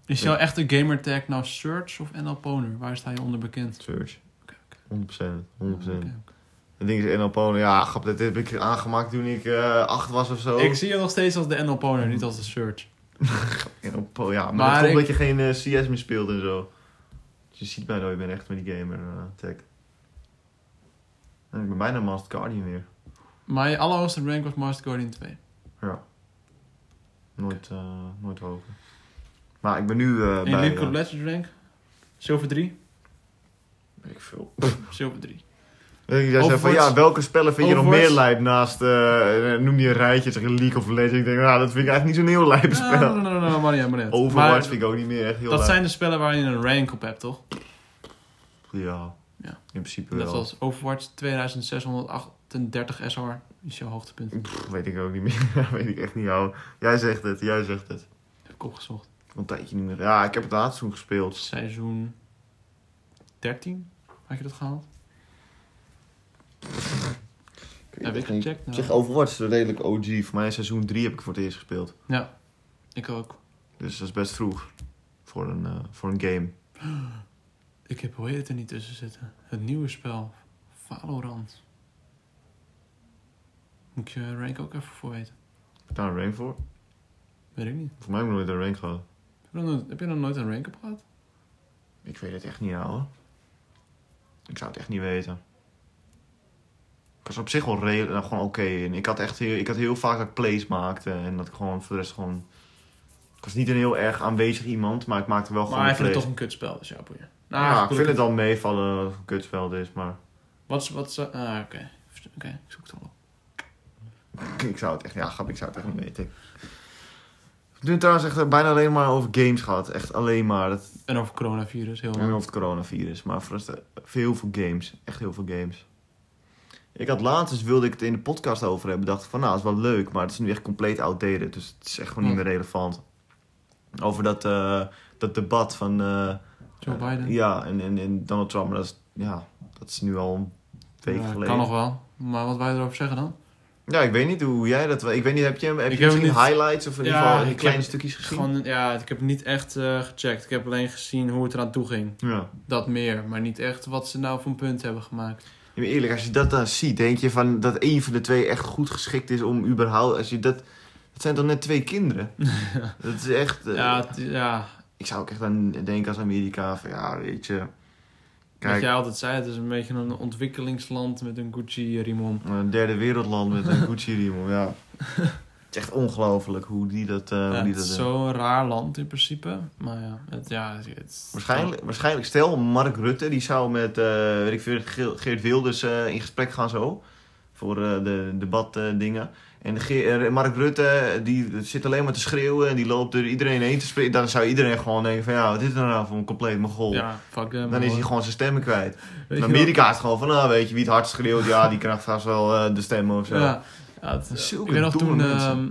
Is jouw echte gamertag nou Search of NL Poner? Waar sta je onder bekend? Search. Oké, 100%. 100%. Oké, oké. Het ding is NL Pono, ja, grap, dat heb ik aangemaakt toen ik eh acht was of zo. Ik zie je nog steeds als de NL Poner, niet als de Search. Ja, maar, Maar dat komt ik- omdat je geen eh, CS meer speelt en zo. Dus je ziet mij nooit meer echt met die gamer eh, tag. En ik ben bijna Master Guardian weer. Maar je allerhoogste rank was Master Guardian 2. Ja. Nooit, eh, nooit hoger. Maar ik ben nu eh En bij... League of Legends rank? Zilver 3? weet ik veel. Zilver 3. Jij zei van ja, welke spellen vind je nog meer lijp naast, eh, noem je een rijtje, zeg League of Legends. Ik denk, nou, dat vind ik eigenlijk niet zo'n heel lijp spel. nee, nee, nee, maar niet, maar niet. Overwatch Maar vind ik ook niet meer echt heel Dat zijn de spellen waar je een rank op hebt, toch? Ja, Ja. in principe Net wel. zoals Overwatch 2638 SR is jouw hoogtepunt. Pff, weet ik ook niet meer. weet ik echt niet, jou. Jij zegt het, jij zegt het. Heb ik opgezocht. Een tijdje niet meer. Ja, ik heb het laatst toen gespeeld. Seizoen 13? Had je dat gehaald? Heb ik gecheckt? Nou. zich, Overwatch is redelijk OG. Voor mij seizoen 3 heb ik voor het eerst gespeeld. Ja, ik ook. Dus dat is best vroeg. Voor een, eh, voor een game. Ik heb, hoe heet het er niet tussen zitten? Het nieuwe spel. Valorant. Moet ik je rank ook even voor weten? Heb daar een rank voor? Weet ik niet. Voor mij heb ik nooit een rank gehad. Heb je nog nooit, heb je nog nooit een rank op gehad? Ik weet het echt niet, ouwe. Ik zou het echt niet weten. Ik was op zich wel nou, gewoon oké in. Ik had echt heel, ik had heel vaak dat ik plays maakte. En dat ik gewoon voor de rest gewoon... Ik was niet een heel erg aanwezig iemand, maar ik maakte wel Maar gewoon hij vindt het toch een kutspel, dus ja, boeien. ja, ik vind het al meevallen dat het een kutveld is, maar... Wat wat ah, oké. Oké, ik zoek het al op. ik zou het echt, ja, grap, ik zou het echt niet weten. We doen trouwens echt bijna alleen maar over games gehad. Echt alleen maar. Dat, En over coronavirus, heel en over het coronavirus. Maar voor de rest, eh, heel veel games. Echt heel veel games. Ik had laatst, dus wilde ik het in de podcast over hebben. Dacht van, nou, dat is wel leuk. Maar het is nu echt compleet outdated. Dus het is echt gewoon niet meer relevant. Over dat, eh, dat debat van... eh, Joe eh, Biden. ja, en, en, en Donald Trump. Maar dat is, ja, dat is nu al een week Ja, geleden. Kan nog wel. Maar wat wij erover zeggen dan? Ja, ik weet niet hoe jij dat... Ik weet niet, heb je, heb je heb misschien niet- highlights of in ieder Ja, geval kleine heb stukjes gezien? Gewoon, ja, ik heb niet echt gecheckt. Ik heb alleen gezien hoe het eraan toe ging. Ja. Dat meer. Maar niet echt wat ze nou voor een punt hebben gemaakt. Maar eerlijk, als je dat dan ziet, denk je van dat één van de twee echt goed geschikt is om überhaupt... Als je dat, dat zijn toch net twee kinderen? Dat is echt... eh, Ja, ja, Ik zou ook echt aan denken als Amerika van ja, weet je... wat Kijk, jij altijd zei, het is een beetje een ontwikkelingsland met een Gucci-riem om. een derde wereldland met een Gucci-riem, ja. Het is echt ongelooflijk hoe die dat... eh, hoe die het dat is doen. zo'n raar land in principe. Maar ja, het, ja, het, het- Waarschijnlijk, waarschijnlijk, stel Mark Rutte, die zou met, eh, weet ik veel, Ge- Geert Wilders eh, in gesprek gaan zo. Voor de debatdingen. en Ge- Mark Rutte, die zit alleen maar te schreeuwen en die loopt er iedereen heen te spreken. Dan zou iedereen gewoon denken van, ja, wat is er nou voor een compleet mogol? Ja, fuck. Dan is hij gewoon zijn stemmen kwijt. Weet In? Amerika is het gewoon van, nou, weet je, wie het hard schreeuwt, ja, die krijgt vast wel de stemmen of zo. Ja, ja het, Zulke ik weet nog toen ehm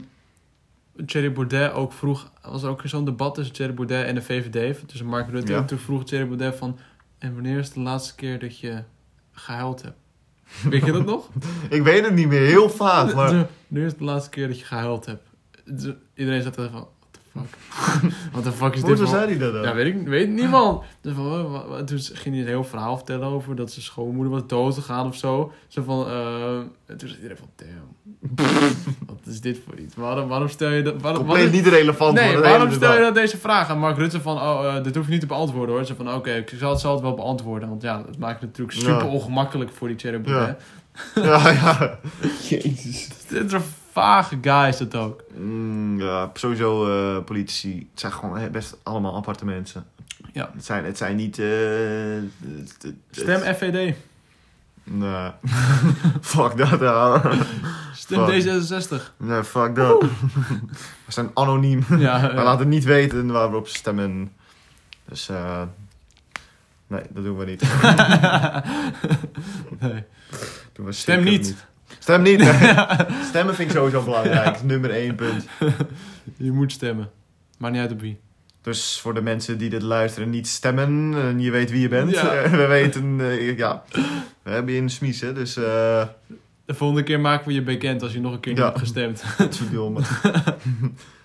Thierry Baudet ook vroeg... was er ook zo'n debat tussen Thierry Baudet en de VVD, tussen Mark Rutte. Ja. En toen vroeg Thierry Baudet van... En wanneer is de laatste keer dat je gehuild hebt? Weet je dat nog? Ik weet het niet meer, heel vaag, maar... Wanneer is de laatste keer dat je gehuild hebt? Iedereen zat er van... Fuck? Wat de fuck is dit voor... zei hij dat dan? Ja, weet ik weet niemand. Dus van, oh, wat- wat- Toen ging hij een heel verhaal vertellen over dat zijn schoonmoeder was dood gegaan of zo. Zo van, eh, en toen zei iedereen van, damn. wat is dit voor iets? Waarom, waarom stel je dat? Waarom, Compleet niet relevant Nee, waarom stel je dat deze vraag aan Mark Rutte van, oh, eh, dit hoef je niet te beantwoorden hoor. Ze van, oké, ik zal het, zal het wel beantwoorden. Want ja, dat maakt het natuurlijk Ja. super ongemakkelijk voor die cherubim, Ja. Ja, ja. Jezus. Dit is vage guy is dat ook. Mm, ja, sowieso eh, politici. Het zijn gewoon eh, best allemaal aparte mensen. Ja. Het zijn, het zijn niet... eh, het- het- Stem FVD. Nee. fuck dat, ja. Stem Fuck. D66. Nee, fuck dat. We zijn anoniem. Ja, We ja. laten niet weten waar we op stemmen. Dus, eh... Nee, dat doen we niet. nee. Doen we Stem niet. Stem niet. Stemmen vind ik sowieso belangrijk. Nummer één punt. Je moet stemmen. Maakt niet uit op wie. Dus voor de mensen die dit luisteren niet stemmen en je weet wie je bent. Ja. eh, we weten, eh, ja, we hebben je in de smies, hè. Dus, eh De volgende keer maken we je bekend als je nog een keer niet Ja. hebt gestemd. verdomme.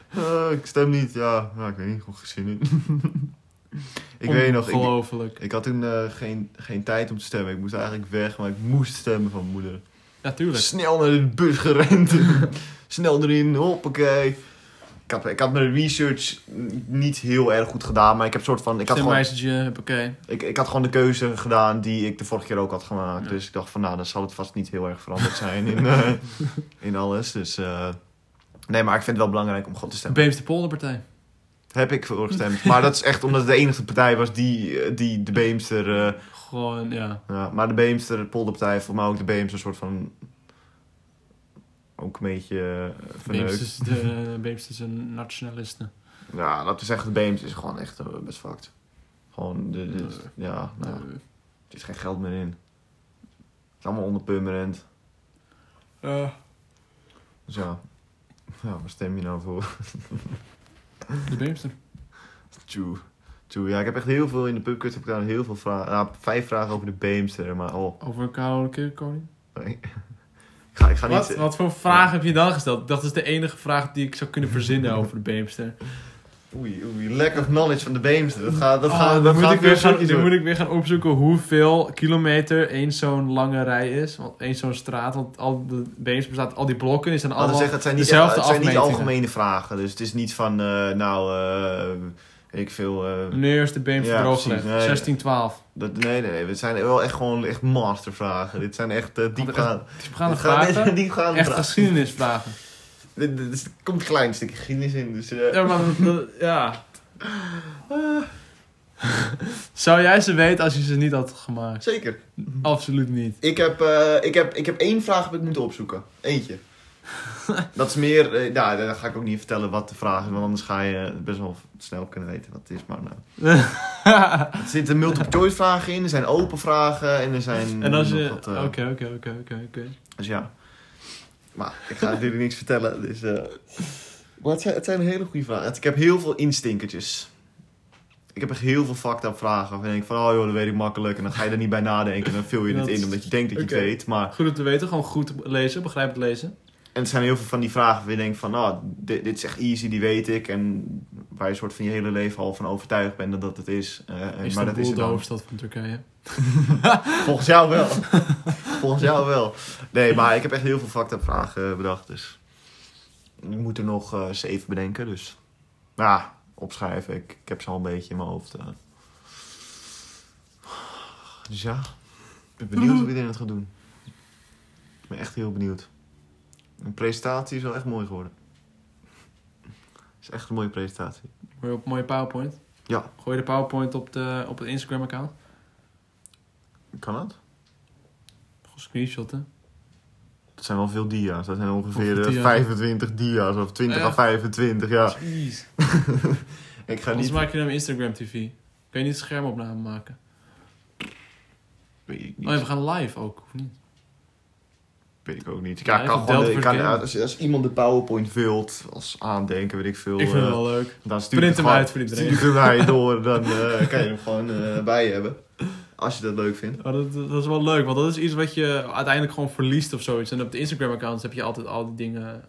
Eh, ik stem niet, ja. ja ik weet niet, goed gezien nu. ik weet nog, ik, ik had toen eh, geen, geen tijd om te stemmen. Ik moest eigenlijk weg, maar ik moest stemmen van moeder. Snel naar de bus gerend. Snel erin, hoppakee. Ik had, ik had mijn research niet heel erg goed gedaan, maar ik heb soort van... Ik had, gewoon, oké. ik, ik had gewoon de keuze gedaan die ik de vorige keer ook had gemaakt. Ja. Dus ik dacht van, nou, dan zal het vast niet heel erg veranderd zijn in, eh, in alles. Dus, eh, nee, maar ik vind het wel belangrijk om gewoon te stemmen. Beemster Polderpartij. Heb ik voor gestemd. Maar dat is echt omdat het de enige partij was die, eh, die de Beemster... eh, Gewoon, ja. ja, maar de Beemster, de polderpartij, voor mij ook de Beemster soort van... Ook een beetje uh, verneukt. De Beemsters zijn nationalisten. Ja, laten we zeggen, de Beemster is gewoon echt best fucked. Gewoon, de, ja, nou, er is geen geld meer in. Het is allemaal onderpermanent. eh, Dus ja, ja, waar stem je nou voor? de Beemster. Tjoe. Tjoe, ja, ik heb echt heel veel in de pubquiz heb ik daar heel veel vragen. Nou, vijf vragen over de Beemster, maar oh, Over koude kerkkoning. nee. ik ga, ik ga Wat, niet... wat voor vraag heb je dan gesteld? Dat is de enige vraag die ik zou kunnen verzinnen over de Beemster. Oei, oei, lack of knowledge van de Beemster. Dat gaat, dat Oh, gaat, dan dat moet gaat ik weer gaan, dan moet ik weer gaan opzoeken hoeveel kilometer één zo'n lange rij is. Want één zo'n straat, want al de Beemster bestaat al die blokken. Laten we allemaal zeggen, het zijn niet, dezelfde echt- het zijn niet algemene vragen. Dus het is niet van, eh, nou, weet ik veel... Wanneer is de Beemster Ja, precies, nee. 1612. dat, nee, nee, nee. Het zijn wel echt gewoon echt mastervragen. Dit zijn echt uh, diepgaande, Diepgaande vragen. diepgaande Echt vragen. geschiedenisvragen. Er komt een klein stukje geschiedenis in. Dus, eh, Ja, maar ja. Zou jij ze weten als je ze niet had gemaakt? Zeker. Absoluut niet. Ik heb, eh, ik, heb, ik heb één vraag heb ik moeten opzoeken. Eentje. dat is meer... nou, dan ga ik ook niet vertellen wat de vraag is. Want anders ga je best wel snel kunnen weten wat het is. Maar nou. Er zitten multiple choice vragen in. Er zijn open vragen. En er zijn... en als je... Oké, oké, oké, oké, oké. Dus ja. Maar ik ga natuurlijk niks vertellen. Dus, eh, maar het zijn, het zijn hele goede vragen. Ik heb heel veel instinkertjes. Ik heb echt heel veel fucked up vragen. Waarvan ik denk van, oh joh, dat weet ik makkelijk. En dan ga je er niet bij nadenken. En dan vul je Dat het in omdat je denkt dat je het weet. Maar Goed om te weten, gewoon goed lezen, begrijpend lezen. En er zijn heel veel van die vragen waar je denkt van, nou, dit, dit is echt easy, die weet ik. En waar je soort van je hele leven al van overtuigd bent dat dat het is. Eh, en- maar dat is de hoofdstad van Turkije. Volgens jou wel. Volgens jou wel. Nee, maar ik heb echt heel veel fucked vragen eh, bedacht. Dus ik moet er nog eh, zeven bedenken. Dus ja, opschrijven. Ik, ik heb ze al een beetje in mijn hoofd. Dus ja, ik ben benieuwd hoe iedereen het gaat doen. Ik ben echt heel benieuwd. Een presentatie is wel echt mooi geworden. Is echt een mooie presentatie. Mooi op mooie PowerPoint. Ja. Gooi je de PowerPoint op, de, op het Instagram-account. Kan dat? Gewoon screenshotten. Dat zijn wel veel dia's. Dat zijn ongeveer Hoeveel eh, dia's? 25 dia's of 20 Ja. à 25, ja. Jeez. Ik ga Anders niet... maak je hem Instagram TV. Kun je niet schermopname maken? Weet ik niet. Oh, ja, we gaan live ook, of niet? Weet ik ook niet. Ja, ik kan gewoon de- Delta ik kan, Verkeer. als, als iemand de PowerPoint vult, als aandenken, weet ik veel. Ik vind het eh, wel leuk. Dan stuur Print hem uit voor iedereen. Stuur je door, dan eh, kan je hem gewoon eh, bij je hebben. Als je dat leuk vindt. Oh, dat, dat is wel leuk, want dat is iets wat je uiteindelijk gewoon verliest of zoiets. En op de Instagram-accounts heb je altijd al die dingen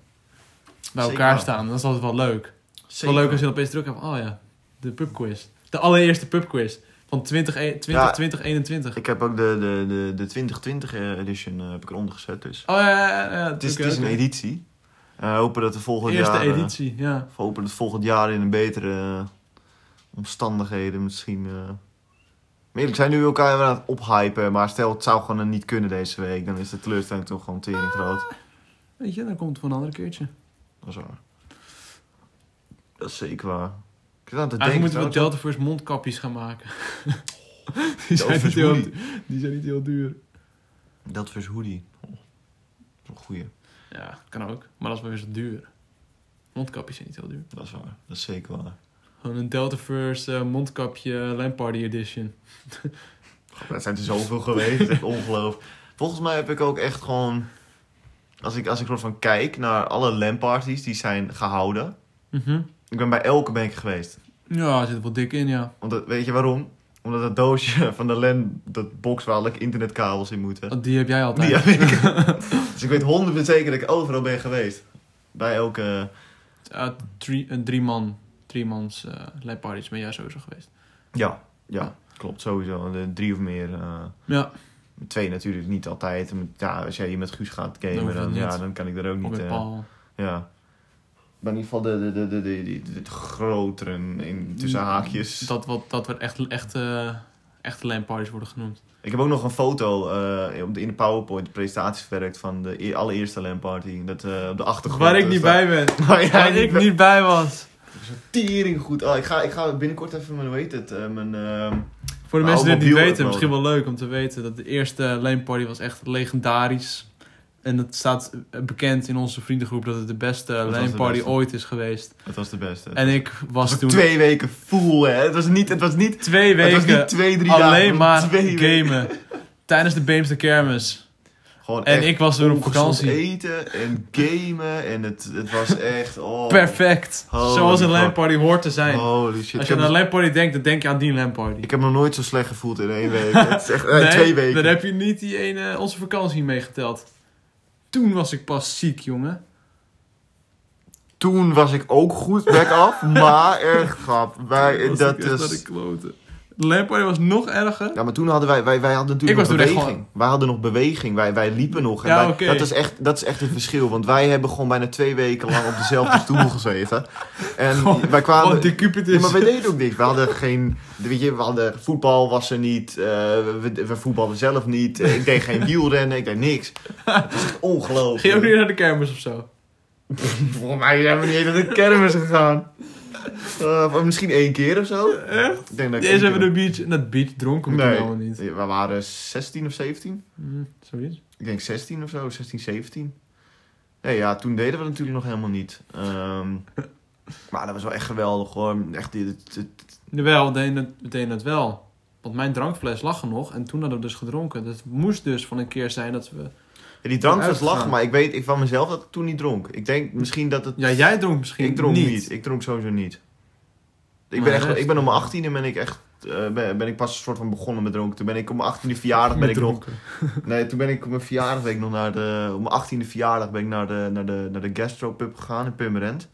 bij Zeker. elkaar staan. Dat is altijd wel leuk. is wel leuk als je opeens terug hebt. Oh ja, de pubquiz. De allereerste pubquiz van 20, 20, Ja. 2021. Ik heb ook de, de, de, de 2020 edition eh, heb ik eronder gezet. Dus. Oh ja, ja, ja. Het is, het is een editie. Eh, hopen dat we volgend Eerste jaar... eh, editie, ja. hopen dat volgend jaar in een betere omstandigheden misschien... maar eerlijk, zijn nu elkaar aan het ophypen. Maar stel het zou gewoon niet kunnen deze week. Dan is de teleurstelling toch gewoon tering groot. Weet je, dan komt het voor een ander keertje. Dat is waar. Dat is zeker waar. Ik aan te denken... moeten we Delta First mondkapjes gaan maken. die, zijn Delta niet heel, die zijn niet heel duur. Dat vers hoodie. Oh, dat is een goeie. Ja, kan ook. Maar dat is wel weer zo duur. Mondkapjes zijn niet heel duur. Dat is waar. Dat is zeker waar. Gewoon een Delta First eh, mondkapje Lamp Party Edition. Dat zijn er zoveel geweest. Echt ongelooflijk. Volgens mij heb ik ook echt gewoon... Als ik, als ik soort van kijk naar alle LAN-parties die zijn gehouden. Mhm. Ik ben bij elke ben ik geweest. Ja, er zit wel dik in, ja. Want dat- weet je waarom? Omdat het doosje van de LAN, dat box waar alle internetkabels in moeten. Want Die heb jij altijd. Die heb ik. dus ik weet 100% zeker dat ik overal ben geweest. Bij elke... Uh, drie, een drie man, drie mans eh Lamp Parties ben jij sowieso geweest. Ja, ja, klopt sowieso. De drie of meer. eh, Ja, twee natuurlijk niet altijd. Ja, als jij hier met Guus gaat gamen, dan, ja, dan kan ik er ook niet... met eh, Paul. Ja. Maar in ieder geval de, de, de, de, de, de, grotere, in, tussen haakjes. Dat, wat, dat er echt, echt, eh, echte Lamp Parties worden genoemd. Ik heb ook nog een foto de, in de PowerPoint, presentatie verwerkt van de e- allereerste LAN party. Dat eh, op de achtergrond. Waar ik niet staat- bij ben. Waar jij Waar niet ik bij- niet bij was. Tering goed. Oh, ik, ga, ik ga binnenkort even mijn, heet het, mijn... ehm, Voor de mensen die het niet weten, misschien wel leuk om te weten dat de eerste Lane Party was echt legendarisch. En het staat bekend in onze vriendengroep dat het de beste de Party ooit is geweest. het was de beste. En ik was toen twee weken full, hè. Het was niet, het was niet, twee het was weken niet twee, drie dagen. alleen maar twee weken. gamen. Tijdens de Beemster Kermis. Gewoon En ik was toen op vakantie. eten en gamen. En het, het was echt... Oh, Perfect. Holy Zoals een. Lane Party hoort te zijn. Holy shit. Als je aan een Lane Party denkt, dan denk je aan die Lane Party. ik heb me nog nooit zo slecht gevoeld in één week. het is echt, Nee, twee weken. Dan heb je niet die ene, onze vakantie meegeteld. Toen was ik pas ziek, jongen. Toen was ik ook goed back af, maar echt grap. Wij, dat ik is... de kloten. Party was nog erger. Ja, maar toen hadden wij, wij, wij hadden natuurlijk Ik was nog beweging. Wij hadden nog beweging, wij, wij liepen nog. En Ja, wij- dat, is echt, dat is echt een verschil, want wij hebben gewoon bijna twee weken lang op dezelfde stoel gezeten. En Gewoon- wij kwamen... Ja, maar wij deden ook niks. We hadden geen... Weet je, we hadden... Voetbal was er niet. eh, we, we voetbalden zelf niet. eh, ik deed geen wielrennen. Ik deed niks. Het is echt ongelooflijk. Ging je ook niet naar de kermis of zo? Volgens mij zijn we niet naar de kermis gegaan. Eh, misschien één keer of zo. Echt? Ik denk dat ik Eerst keer- de beach... Dat beach dronken we Nee. helemaal niet. We waren 16 of 17. Hm, zoiets. Ik denk 16 of zo. 16, 17. Nee, ja, toen deden we natuurlijk nog helemaal niet. Ehm, maar dat was wel echt geweldig hoor. Echt, dit, dit- Jawel, we deden, het, we deden het wel. Want mijn drankfles lag er nog en toen hadden we dus gedronken. Het moest dus van een keer zijn dat we... Ja, die drank was lachen, maar ik weet ik van mezelf dat ik toen niet dronk. Ik denk misschien dat het... Ja, jij dronk misschien ik dronk niet. niet. Ik dronk sowieso niet. Ik ben, echt, ik ben om mijn 18e ben ik echt... eh, ben, ben ik pas een soort van begonnen met dronken. Toen ben ik op mijn 18e verjaardag ben ik nog... Nee, toen ben ik op mijn verjaardag ben ik nog naar de... Op mijn 18e verjaardag ben ik naar de, naar de, naar de gastropub gegaan in Purmerend.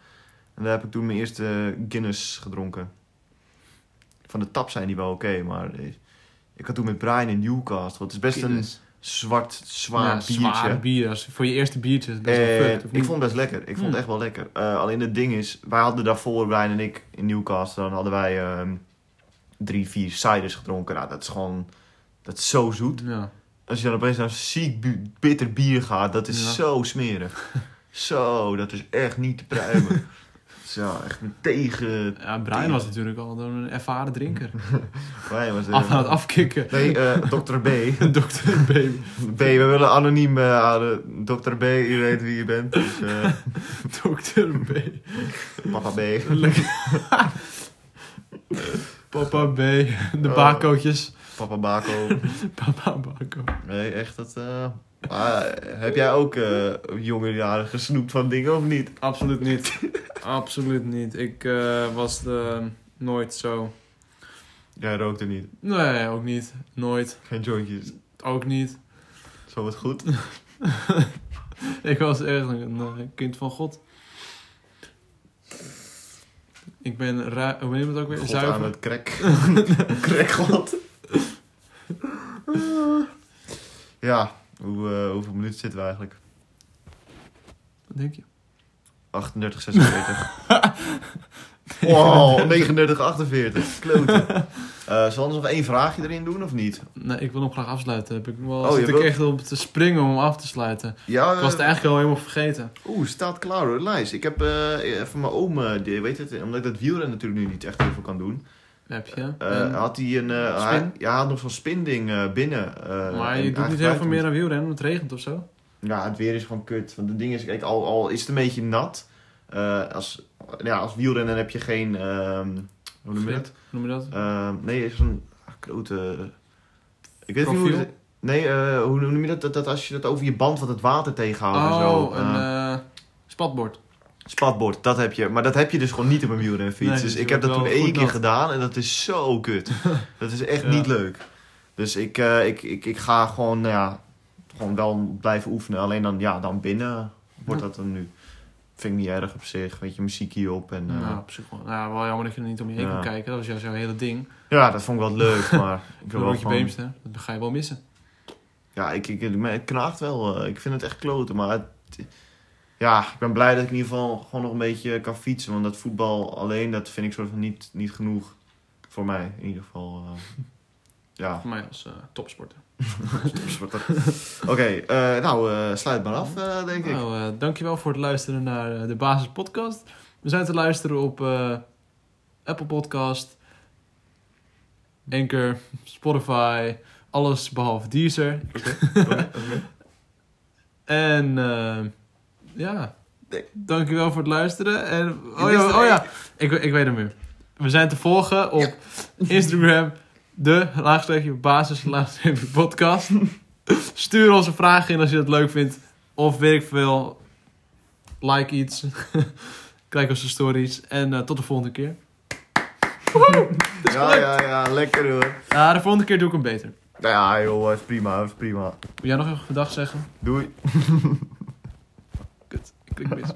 En daar heb ik toen mijn eerste Guinness gedronken. Van de tap zijn die wel oké, maar... eh, Ik had toen met Brian in Newcastle. Het is best Guinness. een zwart, zwaar Ja, biertje. Zwaar bier. Voor je eerste biertje is wel Eh, fucked, ik vond het best lekker. Ik vond Hmm. het echt wel lekker. Eh, alleen het ding is, wij hadden daarvoor, Brian en ik, in Newcastle, dan hadden wij ehm, drie, vier ciders gedronken. Nou, dat is gewoon, dat is zo zoet. Ja. Als je dan opeens naar ziek bitter bier gaat, dat is Ja. zo smerig. zo, dat is echt niet te pruimen. Zo, echt een tegen... ja, Brian was natuurlijk al een ervaren drinker. Brian was, eh, Af aan het afkicken. Nee, eh Dr. B. Dokter Baby. B, we willen anoniem eh, houden. Dr. B, je weet wie je bent. Dus, eh, Dokter B. papa B. Papa B. De Oh. bakootjes. Papa Bako. Papa Bako. Nee, echt dat. Eh, maar, heb jij ook eh jonge jaren gesnoept van dingen of niet? Absoluut niet. Absoluut niet. Ik eh, was de, nooit zo. Jij rookte niet. Nee, ook niet. Nooit. Geen jointjes. Ook niet. Zo wat goed. Ik was echt een kind van God. Ik ben, ru- hoe noem je het ook weer? God aan Zuiver. het crack. Crackgod. ja, hoe, eh, hoeveel minuten zitten we eigenlijk? Wat denk je? 38, 46. wow, 39, 48. Kloten. Zal we nog één vraagje erin doen of niet? Nee, ik wil hem graag afsluiten. Heb ik wel Oh, zit ik wilt- echt op te springen om hem af te sluiten. Ja, Ik was het eh, eigenlijk al helemaal vergeten. Oeh, staat klaar hoor, lijst. Ik heb eh van mijn oom, die, weet het, omdat ik dat wielrennen natuurlijk nu niet echt heel veel kan doen. Heb je. En- had hij een, eh, hij, ja, had nog zo'n spinding eh, binnen. maar je doet niet heel veel meer aan wielrennen, want het regent of zo. Ja, het weer is gewoon kut. Want het ding is, kijk, al, al is het een beetje nat. als, ja, als wielrennen heb je geen. ehm, hoe noem je dat? Noem je dat? Ehm, nee, zo'n ah, grote. Ik weet niet hoe. Het- Nee, hoe noem je dat? dat? Dat als je dat over je band wat het water tegenhoudt en zo. Oh, een eh, eh, spatbord. Spatbord, dat heb je. Maar dat heb je dus gewoon niet op een wielrenfiets. Nee, dus dus ik je heb dat toen één keer gedaan en dat is zo kut. dat is echt Ja. niet leuk. Dus ik, eh, ik, ik, ik ga gewoon, nou ja, gewoon wel blijven oefenen. Alleen dan, ja, dan binnen wordt dat dan nu. Vind ik niet erg op zich. Weet je, muziek hierop. En, nou, op zich wel. Nou, wel jammer dat je er niet om je heen Ja. kan kijken. Dat was juist jouw hele ding. ja, dat vond ik wel leuk. maar ik wil wel rondje gewoon... Beemster, dat ga je wel missen. Ja, ik, ik, het knaagt wel. eh, ik vind het echt kloten. Maar het- ja, ik ben blij dat ik in ieder geval gewoon nog een beetje kan fietsen. Want dat voetbal alleen, dat vind ik soort van niet, niet genoeg. Voor mij in ieder geval. eh, ja, Voor mij als eh, topsporter. topsporter. Oké, eh, nou eh, sluit maar af, eh, denk ik. Nou, eh, dankjewel voor het luisteren naar de Basis Podcast. We zijn te luisteren op eh, Apple Podcast, Anchor, Spotify, alles behalve Deezer. En eh, ja, Nee. dankjewel voor het luisteren. En, oh, ja, oh ja, ik, ik weet hem weer. We zijn te volgen op Instagram, de laagstreepje basis laagstreepje podcast. Stuur een vraag in als je dat leuk vindt. Of weet ik veel, like iets. Kijk onze stories. En eh, tot de volgende keer. Ja, ja, ja, lekker hoor. Ja, de volgende keer doe ik hem beter. Nou ja, joh, is prima, is prima. Wil jij nog even gedag zeggen? Doei. Kut, ik klik mis.